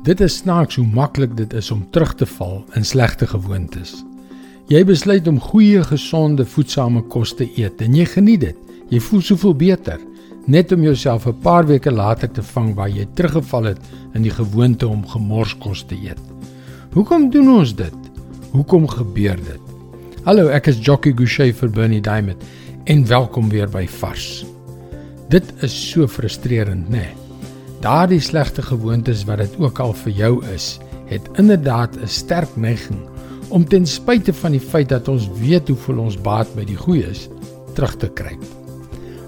Dit is snaaks hoe maklik dit is om terug te val in slegte gewoontes. Jy besluit om goeie, gesonde, voedsame kos te eet en jy geniet dit. Jy voel soveel beter net om jouself 'n paar weke later te vang waar jy teruggeval het in die gewoonte om gemorskos te eet. Hoekom doen ons dit? Hoekom gebeur dit? Hallo, ek is Jockey Gouchee vir Bernie Diamond en welkom weer by Vars. Dit is so frustrerend, né? Nee? Daardie slegte gewoontes wat dit ook al vir jou is, het inderdaad 'n sterk neiging om ten spyte van die feit dat ons weet hoeveel ons baat by die goeie is, terug te kruip.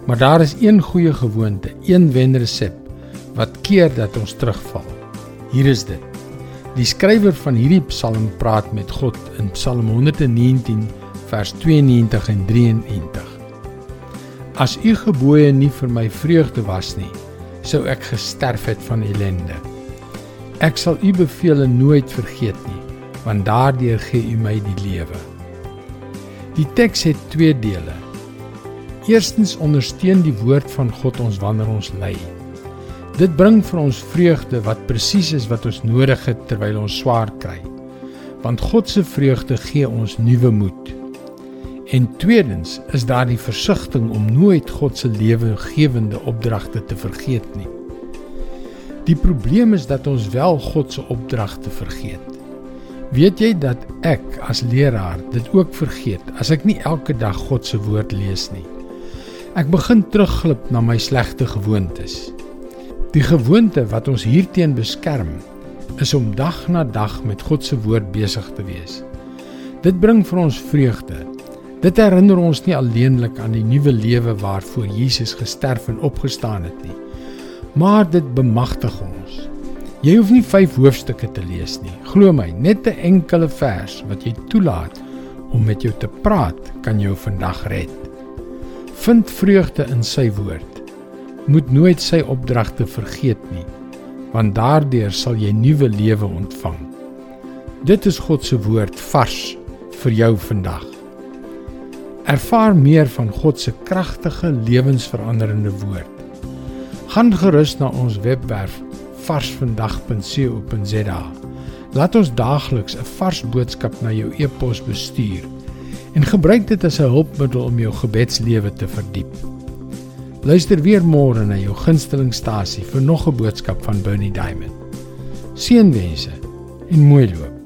Maar daar is een goeie gewoonte, een wenresep wat keer dat ons terugval. Hier is dit. Die skrywer van hierdie Psalm praat met God in Psalm 119 vers 92 en 93. As u gebooie nie vir my vreugde was nie, sou ek gesterf het van ellende. Ek sal u beveel nooit vergeet nie, want daardeur gee u my die lewe. Die teks het twee dele. Eerstens ondersteun die woord van God ons wanneer ons ly. Dit bring vir ons vreugde wat presies is wat ons nodig het terwyl ons swaar kry. Want God se vreugde gee ons nuwe moed. En tweedens is daar die versigtiging om nooit God se lewegewende opdragte te vergeet nie. Die probleem is dat ons wel God se opdragte vergeet. Weet jy dat ek as leraar dit ook vergeet as ek nie elke dag God se woord lees nie? Ek begin terugglip na my slegte gewoontes. Die gewoonte wat ons hierteen beskerm, is om dag na dag met God se woord besig te wees. Dit bring vir ons vreugde. Dit herinner ons nie alleenlik aan die nuwe lewe waarvoor Jesus gesterf en opgestaan het nie, maar dit bemagtig ons. Jy hoef nie 5 hoofstukke te lees nie. Glo my, net 'n enkele vers wat jy toelaat om met jou te praat, kan jou vandag red. Vind vreugde in sy woord. Moet nooit sy opdragte vergeet nie, want daardeur sal jy nuwe lewe ontvang. Dit is God se woord vars vir jou vandag. Ervaar meer van God se kragtige lewensveranderende woord. Gaan gerus na ons webwerf varsvandag.co.za. Laat ons daagliks 'n vars boodskap na jou e-pos bestuur en gebruik dit as 'n hulpmiddel om jou gebedslewe te verdiep. Luister weer môre na jou gunstelingstasie vir nog 'n boodskap van Bernie Diamond. Seënwense en mooi loop.